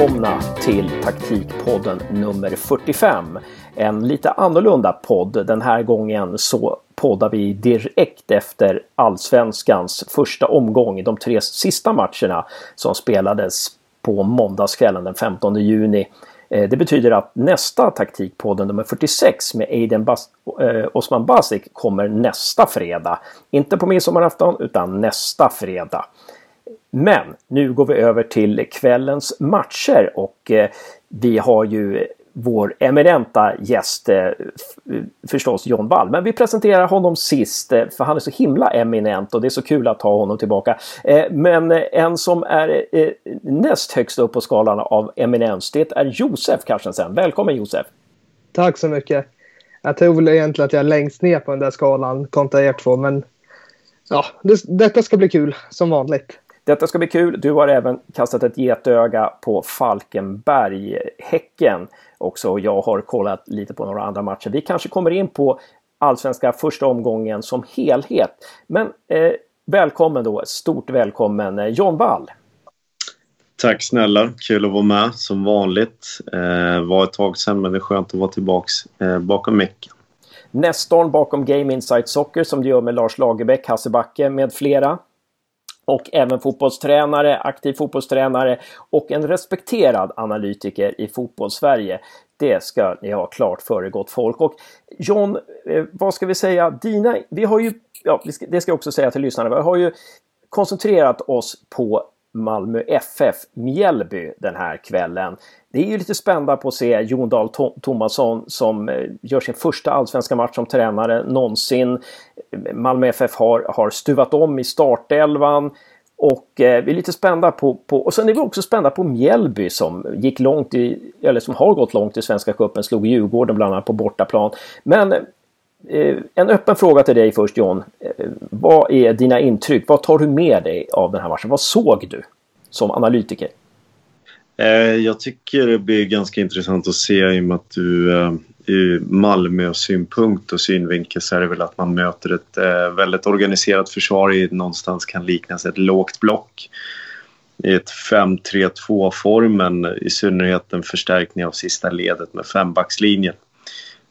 välkomna till Taktikpodden nummer 45. En lite annorlunda podd. Den här gången så poddar vi direkt efter Allsvenskans första omgång, de tre sista matcherna som spelades på måndagskvällen den 15 juni. Eh, det betyder att nästa taktikpodden nummer 46 med Aiden Bas eh, Osman Basic kommer nästa fredag. Inte på midsommarafton utan nästa fredag. Men nu går vi över till kvällens matcher och eh, vi har ju vår eminenta gäst eh, förstås John Wall. Men vi presenterar honom sist eh, för han är så himla eminent och det är så kul att ha honom tillbaka. Eh, men eh, en som är eh, näst högst upp på skalan av eminens det är Josef Carstensen. Välkommen Josef! Tack så mycket! Jag tror väl egentligen att jag är längst ner på den där skalan kontra er två men ja, det, detta ska bli kul som vanligt. Detta ska bli kul. Du har även kastat ett getöga på Falkenberg-Häcken också. Jag har kollat lite på några andra matcher. Vi kanske kommer in på allsvenska första omgången som helhet. Men eh, välkommen då, stort välkommen eh, John Wall. Tack snälla, kul att vara med som vanligt. Eh, var ett tag sedan men det är skönt att vara tillbaks eh, bakom micken. Nestorn bakom Game Insight Soccer som du gör med Lars Lagerbäck, Hasse Backe med flera och även fotbollstränare, aktiv fotbollstränare och en respekterad analytiker i fotbollssverige. Det ska ni ha klart före gott folk. Och John, eh, vad ska vi säga? Dina, vi har ju, ja, det ska jag också säga till lyssnarna, vi har ju koncentrerat oss på Malmö FF Mjällby den här kvällen. Det är ju lite spännande på att se Jon Dahl Tomasson som eh, gör sin första allsvenska match som tränare någonsin. Malmö FF har, har stuvat om i startelvan. Och eh, vi är lite spända på, på, och sen är vi också spända på Mjällby som gick långt i, eller som har gått långt i Svenska Cupen, slog Djurgården bland annat på bortaplan. Men Eh, en öppen fråga till dig först John. Eh, vad är dina intryck? Vad tar du med dig av den här matchen? Vad såg du som analytiker? Eh, jag tycker det blir ganska intressant att se i och med att du ur Malmö-synpunkt och synvinkel så är det väl att man möter ett väldigt organiserat försvar i någonstans kan liknas ett lågt block. I ett 5-3-2-formen, i synnerhet en förstärkning av sista ledet med fembackslinjen.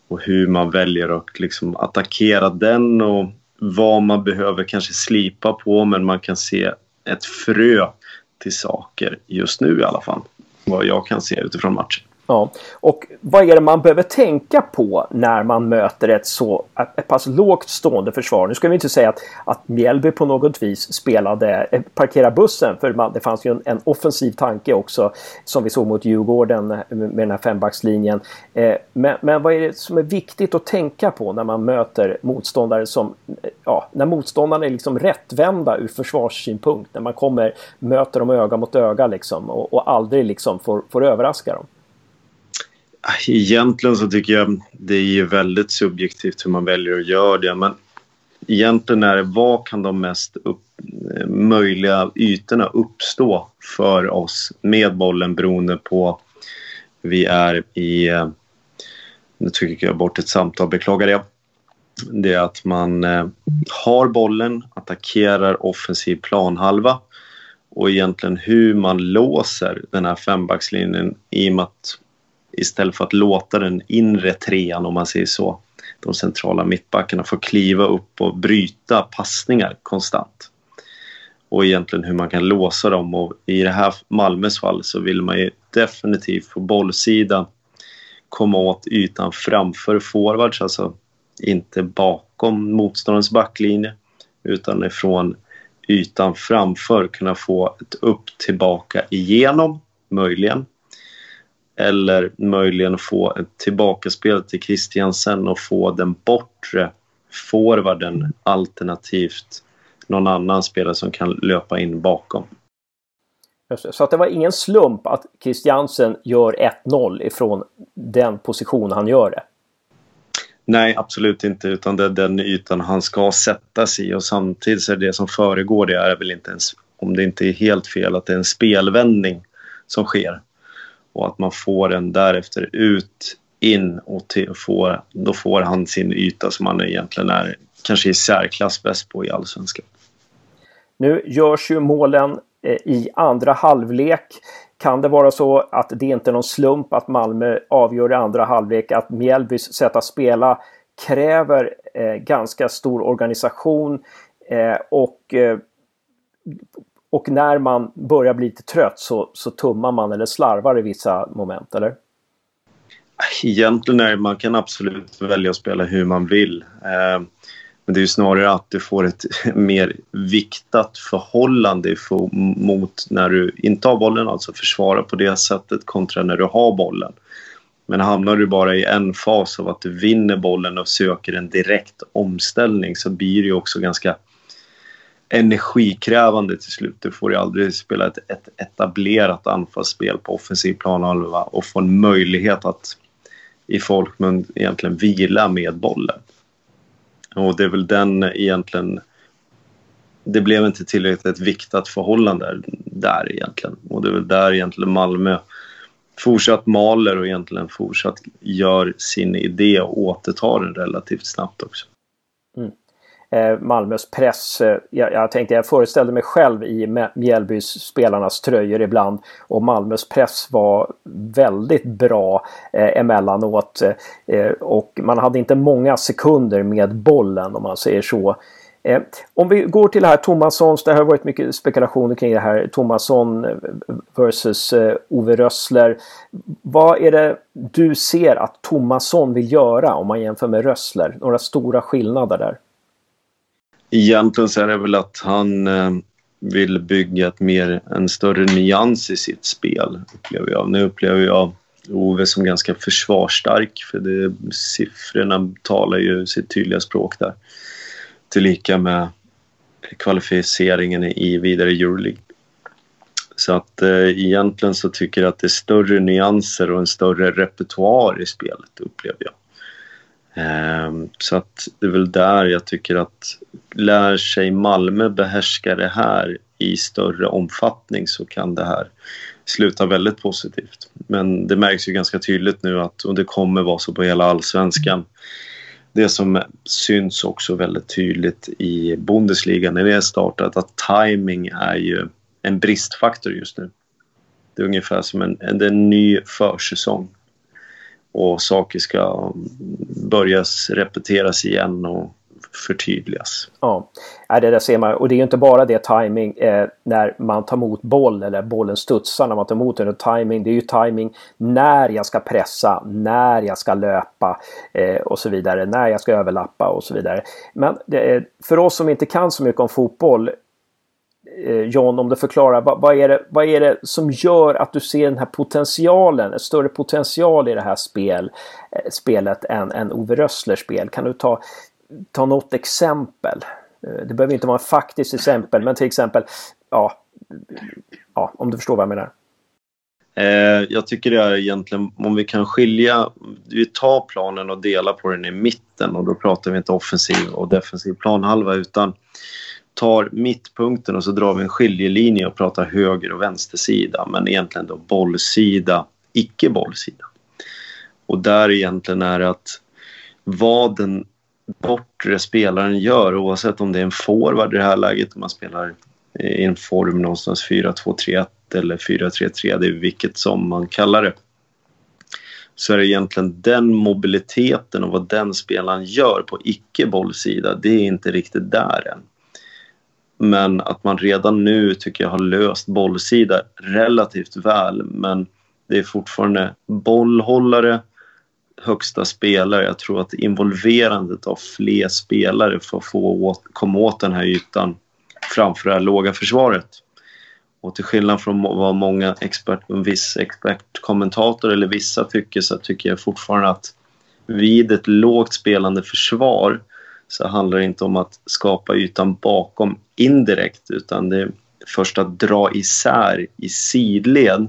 Och hur man väljer att liksom attackera den och vad man behöver kanske slipa på men man kan se ett frö till saker just nu i alla fall vad jag kan se utifrån matchen. Ja, och vad är det man behöver tänka på när man möter ett så ett pass lågt stående försvar? Nu ska vi inte säga att, att Mjällby på något vis spelade eh, parkera bussen för man, det fanns ju en, en, offensiv tanke också som vi såg mot Djurgården eh, med den här fembackslinjen. Eh, men, men vad är det som är viktigt att tänka på när man möter motståndare som eh, ja, när motståndarna är liksom rättvända ur försvarssynpunkt, när man kommer möter dem öga mot öga liksom och, och aldrig liksom får, får överraska dem? Egentligen så tycker jag det är väldigt subjektivt hur man väljer att göra det. Men egentligen är det vad kan de mest upp, eh, möjliga ytorna uppstå för oss med bollen beroende på vi är i... Eh, nu trycker jag bort ett samtal, beklagar det. Det är att man eh, har bollen, attackerar offensiv planhalva och egentligen hur man låser den här fembackslinjen i och med att istället för att låta den inre trean, om man säger så, de centrala mittbackarna få kliva upp och bryta passningar konstant. Och egentligen hur man kan låsa dem och i det här Malmös fall så vill man ju definitivt på bollsidan komma åt ytan framför forwards, alltså inte bakom motståndarens backlinje utan ifrån ytan framför kunna få ett upp tillbaka igenom, möjligen eller möjligen få ett tillbakaspel till Christiansen och få den bortre forwarden alternativt någon annan spelare som kan löpa in bakom. Så att det var ingen slump att Christiansen gör 1-0 ifrån den position han gör det? Nej, absolut inte. Utan det är den ytan han ska sättas i och samtidigt så är det som föregår det är väl inte ens, om det inte är helt fel, att det är en spelvändning som sker och att man får den därefter ut, in och till, får, då får han sin yta som han egentligen är kanske i särklass bäst på i Allsvenskan. Nu görs ju målen eh, i andra halvlek. Kan det vara så att det inte är någon slump att Malmö avgör i andra halvlek, att Mjällbys sätt att spela kräver eh, ganska stor organisation eh, och eh, och när man börjar bli lite trött så, så tummar man eller slarvar i vissa moment, eller? Egentligen är man kan absolut välja att spela hur man vill. Eh, men det är ju snarare att du får ett mer viktat förhållande mot när du inte har bollen, alltså försvara på det sättet kontra när du har bollen. Men hamnar du bara i en fas av att du vinner bollen och söker en direkt omställning så blir det ju också ganska energikrävande till slut. Du får ju aldrig spela ett, ett etablerat anfallsspel på offensiv planhalva och få en möjlighet att i folkmun egentligen vila med bollen. Och det är väl den egentligen... Det blev inte tillräckligt viktat förhållande där egentligen. Och det är väl där egentligen Malmö fortsatt maler och egentligen fortsatt gör sin idé och återtar den relativt snabbt också. Mm. Eh, Malmös press. Eh, jag, jag tänkte, jag föreställde mig själv i Mjällbys spelarnas tröjor ibland och Malmös press var väldigt bra eh, emellanåt eh, och man hade inte många sekunder med bollen om man säger så. Eh, om vi går till det här Tomassons, det har varit mycket spekulationer kring det här Tomasson eh, versus eh, Ove Rössler. Vad är det du ser att Tomasson vill göra om man jämför med Rössler? Några stora skillnader där? Egentligen så är det väl att han eh, vill bygga ett mer, en större nyans i sitt spel. Upplever jag. Nu upplever jag Ove som ganska försvarsstark för det, siffrorna talar ju sitt tydliga språk där. Tillika med kvalificeringen i vidare Euroleague. Så att eh, egentligen så tycker jag att det är större nyanser och en större repertoar i spelet upplever jag. Eh, så att det är väl där jag tycker att lär sig Malmö behärska det här i större omfattning så kan det här sluta väldigt positivt. Men det märks ju ganska tydligt nu att, och det kommer vara så på hela allsvenskan, det som syns också väldigt tydligt i Bundesliga när det är startat, att timing är ju en bristfaktor just nu. Det är ungefär som en, en, en ny försäsong och saker ska börja repeteras igen och förtydligas. Ja, det där ser man. Och det är ju inte bara det timing eh, när man tar emot boll eller bollen studsar när man tar emot den. Timing, det är ju timing när jag ska pressa, när jag ska löpa eh, och så vidare. När jag ska överlappa och så vidare. Men det, för oss som inte kan så mycket om fotboll Eh, John, om du förklarar vad, vad, är det, vad är det som gör att du ser den här potentialen, en större potential i det här spel, eh, spelet än, än Ove Rösslers spel? Kan du ta, ta något exempel? Eh, det behöver inte vara ett faktiskt exempel, men till exempel, ja, ja om du förstår vad jag menar. Eh, jag tycker det är egentligen om vi kan skilja, vi tar planen och delar på den i mitten och då pratar vi inte offensiv och defensiv planhalva utan tar mittpunkten och så drar vi en skiljelinje och pratar höger och vänstersida men egentligen då bollsida, icke bollsida. Och där egentligen är att vad den bortre spelaren gör oavsett om det är en forward i det här läget om man spelar i en form någonstans 4-2-3-1 eller 4-3-3, det är vilket som man kallar det så är det egentligen den mobiliteten och vad den spelaren gör på icke bollsida, det är inte riktigt där än. Men att man redan nu tycker jag har löst bollsida relativt väl. Men det är fortfarande bollhållare, högsta spelare. Jag tror att involverandet av fler spelare för att få åt, komma åt den här ytan framför det här låga försvaret. Och till skillnad från vad många expert, en viss expertkommentator eller vissa tycker så tycker jag fortfarande att vid ett lågt spelande försvar så handlar det inte om att skapa ytan bakom indirekt utan det är först att dra isär i sidled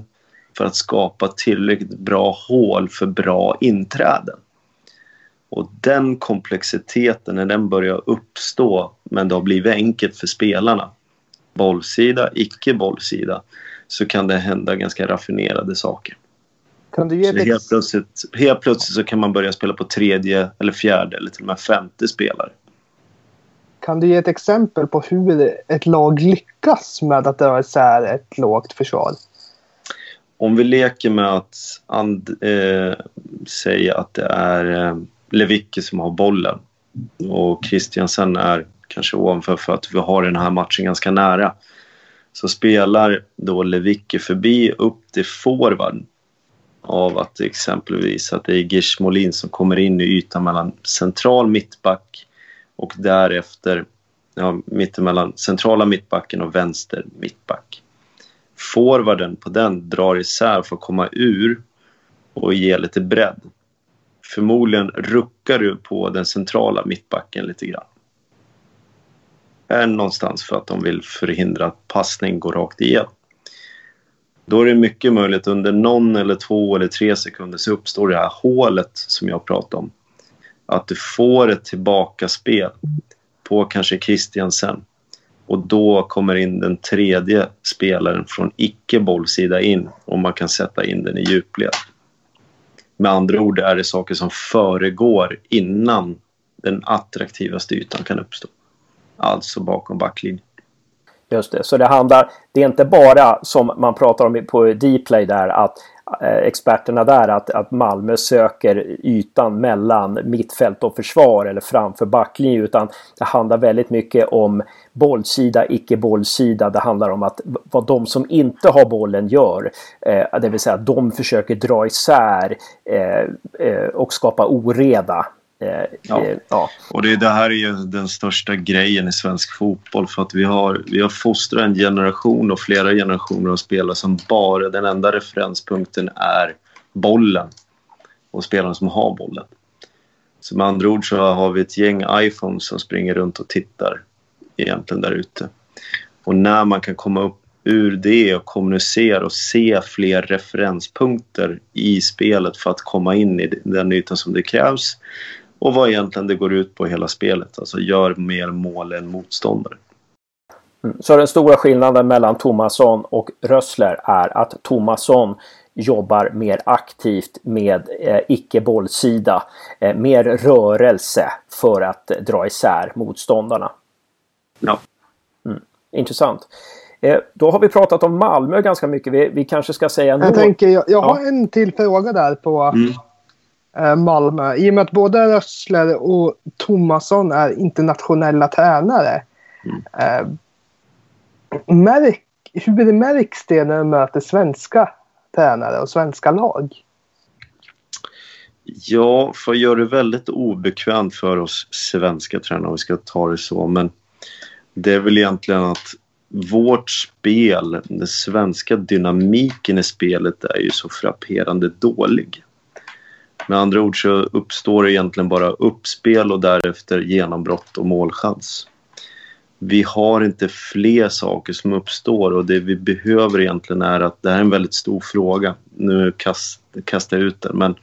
för att skapa tillräckligt bra hål för bra inträden. Och den komplexiteten, när den börjar uppstå men det har blivit enkelt för spelarna, bollsida, icke bollsida, så kan det hända ganska raffinerade saker. Kan du ge helt, plötsligt, helt plötsligt så kan man börja spela på tredje eller fjärde eller till och med femte spelare. Kan du ge ett exempel på hur ett lag lyckas med att dra isär ett lågt försvar? Om vi leker med att and, eh, säga att det är eh, Lewicki som har bollen och Christiansen är kanske ovanför för att vi har den här matchen ganska nära. Så spelar då Lewicki förbi upp till forward av att exempelvis att det är Gish Molin som kommer in i ytan mellan central mittback och därefter ja, mittemellan centrala mittbacken och vänster mittback. Forwarden på den drar isär för att komma ur och ge lite bredd. Förmodligen ruckar du på den centrala mittbacken lite grann. Är någonstans för att de vill förhindra att passning går rakt igenom. Då är det mycket möjligt under någon eller två eller tre sekunder så uppstår det här hålet som jag pratade om. Att du får ett tillbakaspel på kanske Christiansen och då kommer in den tredje spelaren från icke-bollsida in och man kan sätta in den i djupled. Med andra ord är det saker som föregår innan den attraktivaste ytan kan uppstå. Alltså bakom backlinjen. Just det, så det handlar, det är inte bara som man pratar om på Dplay där att Eh, experterna där att, att Malmö söker ytan mellan mittfält och försvar eller framför backlinjen utan det handlar väldigt mycket om bollsida, icke bollsida. Det handlar om att vad de som inte har bollen gör. Eh, det vill säga att de försöker dra isär eh, eh och skapa oreda ja. ja. Och det, det här är ju den största grejen i svensk fotboll för att vi har, vi har fostrat en generation och flera generationer av spelare som bara, den enda referenspunkten är bollen och spelarna som har bollen. Så med andra ord så har vi ett gäng iPhones som springer runt och tittar egentligen där ute. Och när man kan komma upp ur det och kommunicera och se fler referenspunkter i spelet för att komma in i den ytan som det krävs och vad egentligen det går ut på hela spelet. Alltså gör mer mål än motståndare. Mm. Så den stora skillnaden mellan Tomasson och Rössler är att Tomasson jobbar mer aktivt med eh, icke-bollsida, eh, mer rörelse för att dra isär motståndarna. Ja. Mm. Intressant. Eh, då har vi pratat om Malmö ganska mycket. Vi, vi kanske ska säga... Jag, tänker, jag, jag har en till fråga där på mm. Eh, Malmö. I och med att både Rössler och Tomasson är internationella tränare. Mm. Eh, märk, hur märks det när du möter svenska tränare och svenska lag? Ja, för att göra det väldigt obekvämt för oss svenska tränare, om vi ska ta det så, men det är väl egentligen att vårt spel, den svenska dynamiken i spelet är ju så frapperande dålig. Med andra ord så uppstår det egentligen bara uppspel och därefter genombrott och målchans. Vi har inte fler saker som uppstår och det vi behöver egentligen är att det här är en väldigt stor fråga. Nu kast, kastar jag ut den men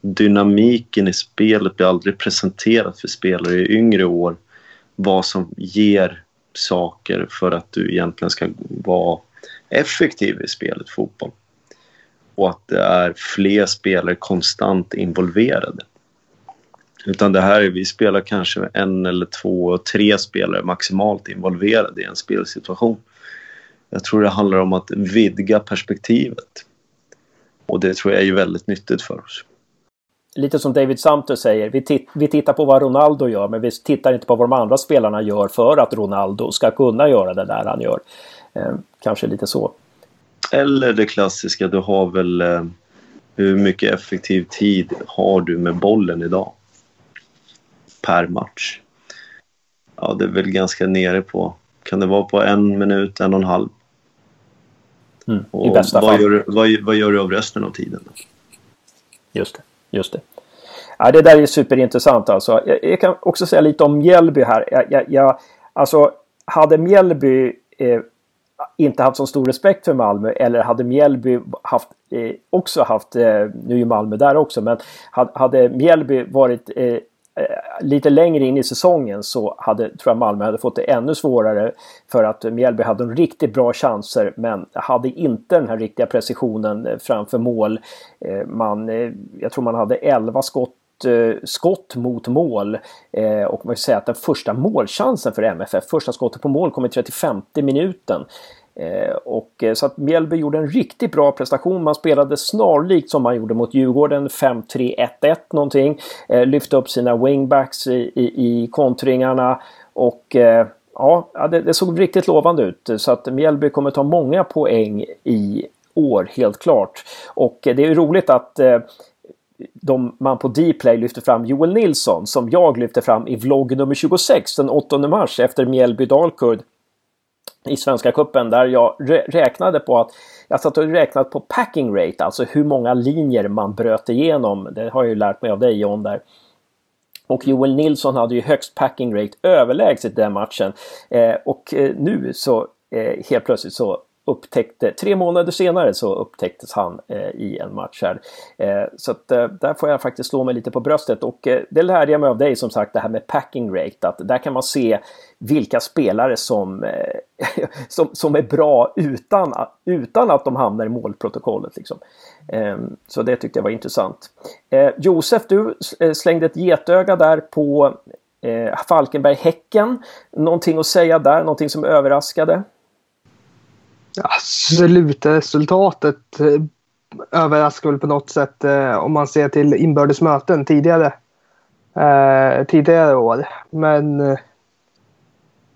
dynamiken i spelet blir aldrig presenterat för spelare i yngre år. Vad som ger saker för att du egentligen ska vara effektiv i spelet fotboll och att det är fler spelare konstant involverade. Utan det här är, vi spelar kanske en eller två, tre spelare maximalt involverade i en spelsituation. Jag tror det handlar om att vidga perspektivet. Och det tror jag är väldigt nyttigt för oss. Lite som David Samter säger, vi, titt vi tittar på vad Ronaldo gör men vi tittar inte på vad de andra spelarna gör för att Ronaldo ska kunna göra det där han gör. Eh, kanske lite så. Eller det klassiska, du har väl eh, hur mycket effektiv tid har du med bollen idag? Per match. Ja, det är väl ganska nere på, kan det vara på en minut, en och en halv? Mm, I bästa vad fall. Gör, vad, vad gör du av resten av tiden? Just det, just det. Ja, det där är superintressant alltså. Jag, jag kan också säga lite om Mjällby här. Jag, jag, jag alltså, hade Mjällby eh, inte haft så stor respekt för Malmö eller hade Mjällby haft, eh, också haft, eh, nu är ju Malmö där också, men hade, hade Mjällby varit eh, eh, lite längre in i säsongen så hade, tror jag Malmö hade fått det ännu svårare för att Mjällby hade en riktigt bra chanser men hade inte den här riktiga precisionen eh, framför mål. Eh, man, eh, jag tror man hade 11 skott skott mot mål. Och man kan säga att den första målchansen för MFF, första skottet på mål kom i 35 minuten. Eh, och, eh, så att Mjällby gjorde en riktigt bra prestation. Man spelade snarlikt som man gjorde mot Djurgården, 5-3-1-1 någonting. Eh, lyfte upp sina wingbacks i, i, i kontringarna och ja, det, det, såg riktigt lovande ut. Så att Mjällby kommer ta många poäng i år, helt klart. Och det är roligt att de, man på Dplay lyfter fram Joel Nilsson som jag lyfte fram i vlogg nummer 26 den 8 mars efter Mjällby Dalkurd i Svenska Kuppen där jag räknade på att jag satt och räknat på packing rate, alltså hur många linjer man bröt igenom. Det har jag ju lärt mig av dig John där. Och Joel Nilsson hade ju högst packing rate överlägset den matchen. Eh, och eh, nu så eh, helt plötsligt så upptäckte, tre månader senare så upptäcktes han eh, i en match här. Eh, så att, eh, där får jag faktiskt slå mig lite på bröstet och eh, det lärde jag mig av dig som sagt det här med packing rate att där kan man se vilka spelare som, eh, som, som är bra utan, utan att de hamnar i målprotokollet. Liksom. Ehm, så det tyckte jag var intressant. Eh, Josef, du eh, slängde ett getöga där på eh, Falkenberg-Häcken. Någonting att säga där, någonting som överraskade? Ja, slutresultatet eh, överraskar väl på något sätt eh, om man ser till inbördes möten tidigare, eh, tidigare år. Men eh,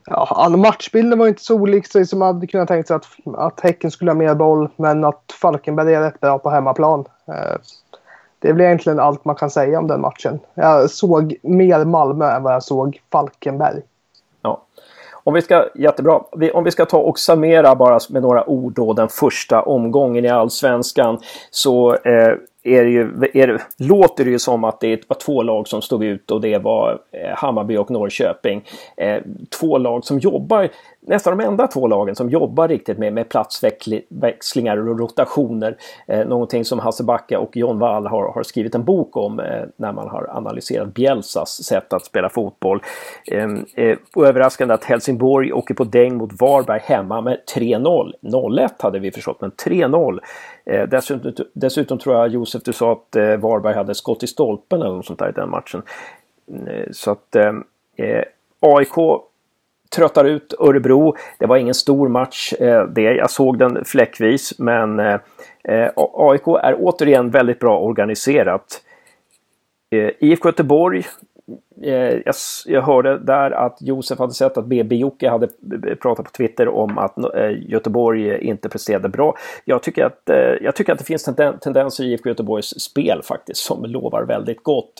ja, matchbilden var inte så olik sig som man hade kunnat tänka sig att, att Häcken skulle ha mer boll men att Falkenberg är rätt bra på hemmaplan. Eh, det är väl egentligen allt man kan säga om den matchen. Jag såg mer Malmö än vad jag såg Falkenberg. Om vi ska, jättebra. Om vi ska ta och summera bara med några ord då den första omgången i Allsvenskan så eh, är det ju, är det, låter det ju som att det var två lag som stod ut och det var eh, Hammarby och Norrköping. Eh, två lag som jobbar nästan de enda två lagen som jobbar riktigt med, med platsväxlingar och rotationer. Eh, någonting som Hasse Backe och John Wall har, har skrivit en bok om när man har analyserat Bielsas sätt att spela fotboll. Ehm, överraskande att Helsingborg åker på däng mot Varberg hemma med 3-0. 0-1 hade vi förstått, men 3-0. Eh, dessutom, dessutom tror jag Josef, du sa att eh, Varberg hade skott i stolpen eller något sånt där i den matchen. Eh, så att eh, eh, AIK tröttar ut Örebro. Det var ingen stor match eh, det. Jag såg den fläckvis men eh, eh AIK är återigen väldigt bra organiserat. Eh, IFK Göteborg Eh, jag, jag, hörde där att Josef hade sett att BB Jocke hade eh, pratat på Twitter om att eh, Göteborg inte presterade bra. Jag tycker att, eh, jag tycker att det finns tendenser i IFK Göteborgs spel faktiskt som lovar väldigt gott.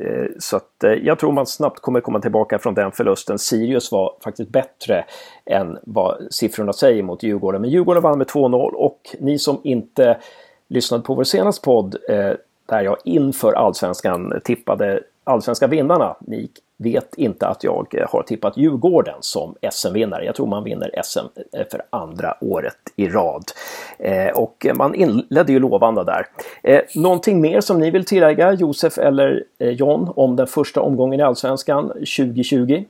Eh, så att jag tror man snabbt kommer komma tillbaka från den förlusten. Sirius var faktiskt bättre än vad siffrorna säger mot Djurgården. Men Djurgården vann med 2-0 och ni som inte lyssnade på vår senaste podd där jag inför allsvenskan tippade allsvenska vinnarna. Ni vet inte att jag eh, har tippat Djurgården som SM-vinnare. Jag tror man vinner SM eh, för andra året i rad. Eh, och man inledde ju lovande där. Någonting mer som ni vill tillägga, Josef eller John, om den första omgången i Allsvenskan 2020?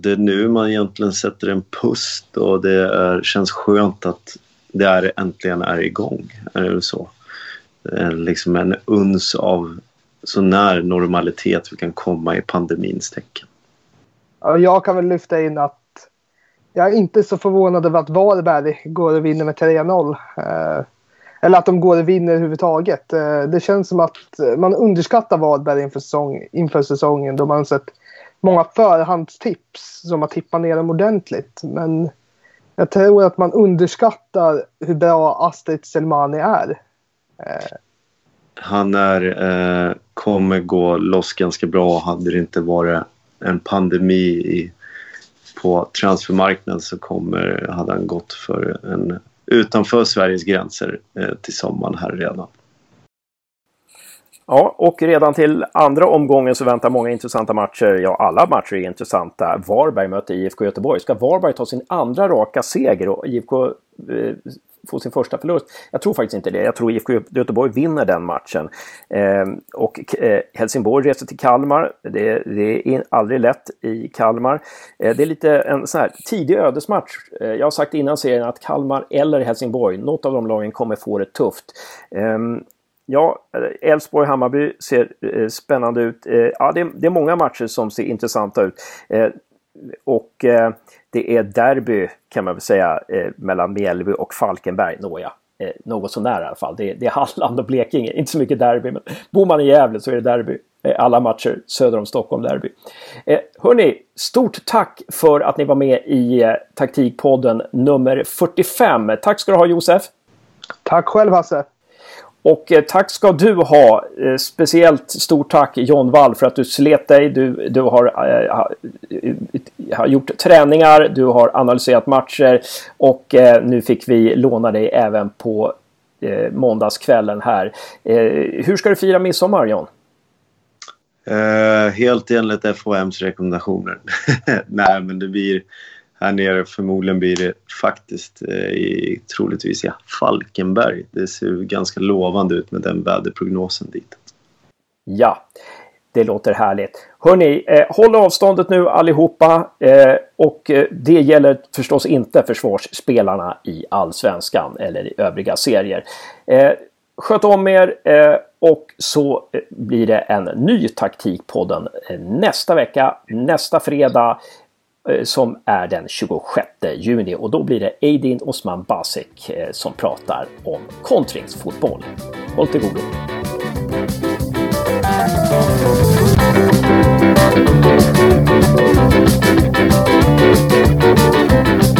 Det är nu man egentligen sätter en pust och det är, känns skönt att det är, äntligen är igång. Är det så? Eh, liksom en uns av så när normalitet vi kan komma i pandemins tecken. jag kan väl lyfta in att jag är inte så förvånad över att Varberg går och vinner med 3-0. Eh, eller att de går och vinner överhuvudtaget. Eh, det känns som att man underskattar Varberg inför, säsong, inför säsongen då man har sett många förhandstips som har tippat ner dem ordentligt. Men jag tror att man underskattar hur bra Astrid Selmani är. Han är, eh, kommer gå loss ganska bra. Hade det inte varit en pandemi i, på transfermarknaden så kommer, hade han gått för en utanför Sveriges gränser eh, till sommaren här redan. Ja, och redan till andra omgången så väntar många intressanta matcher. Ja, alla matcher är intressanta. Varberg möter IFK Göteborg. Ska Varberg ta sin andra raka seger och IFK eh, få sin första förlust. Jag tror faktiskt inte det. Jag tror IFK Göteborg vinner den matchen. Eh, och eh, Helsingborg reser till Kalmar. Det, det, är aldrig lätt i Kalmar. Eh, det är lite en sån här tidig ödesmatch. Eh, jag har sagt innan serien att Kalmar eller Helsingborg, något av de lagen kommer få det tufft. Ehm, ja, eh, Elfsborg-Hammarby ser eh, spännande ut. Eh, ja, det, det, är många matcher som ser intressanta ut. Eh, och eh, det är derby kan man väl säga eh, mellan Mjällby och Falkenberg. Nåja, eh, något sånär i alla fall. Det, det, är Halland och Blekinge, inte så mycket derby. Men bor man i Gävle så är det derby. Eh, alla matcher söder om Stockholm derby. Eh, hörni, stort tack för att ni var med i eh, Taktikpodden nummer 45. Tack ska du ha Josef. Tack själv Hasse. Och eh, tack ska du ha. Eh, speciellt stort tack John Wall för att du slet dig. Du, du har, eh, äh, har eh, gjort träningar, du har analyserat matcher och äh, nu fick vi låna dig även på äh, måndagskvällen här. hur ska du fira midsommar John? helt enligt FHMs rekommendationer. Nej men det blir här nere förmodligen blir det faktiskt eh, i, troligtvis i Falkenberg. Det ser ganska lovande ut med den väderprognosen dit. Ja, det låter härligt. Hörni, eh, håll avståndet nu allihopa. Eh, och eh, det gäller förstås inte försvarsspelarna i allsvenskan eller i övriga serier. Eh, sköt om er eh, och så eh, blir det en ny taktikpodden nästa vecka, nästa fredag. Eh, som är den 26 juni och då blir det Aydin Osman Basek eh, som pratar om kontringsfotboll. Håll till godo! Thank